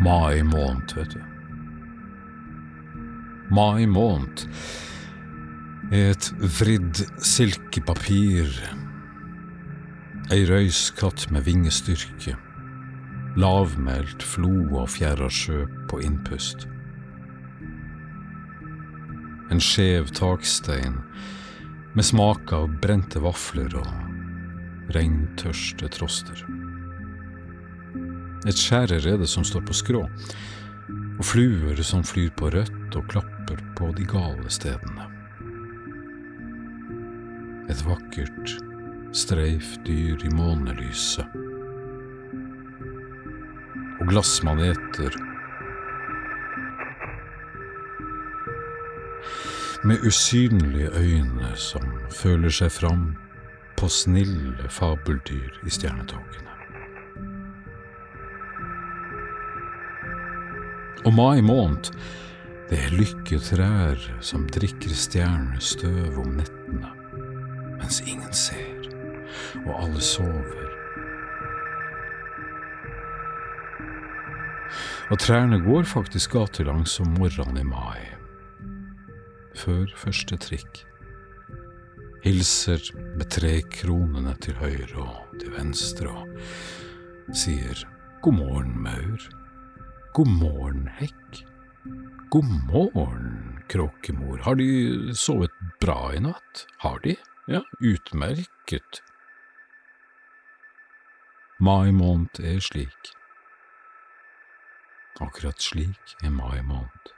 Mai måned, vet du. Mai måned et vridd silkepapir, ei røyskatt med vingestyrke, lavmælt flo og fjæra sjø på innpust. En skjev takstein med smak av brente vafler og regntørste troster. Et skjærerede som står på skrå, og fluer som flyr på rødt og klapper på de gale stedene. Et vakkert streifdyr i månelyset. Og glassmaneter med usynlige øyne som føler seg fram på snille fabeldyr i stjernetogene. Og mai måned, det er lykketrær som drikker stjernestøv om nettene, mens ingen ser, og alle sover. Og trærne går faktisk gatelangs om morgenen i mai, før første trikk. Hilser med trekronene til høyre og til venstre og sier god morgen, maur. God morgen, hekk. God morgen, kråkemor. Har de sovet bra i natt? Har de? Ja, utmerket. Mai måned er slik. Akkurat slik er mai måned.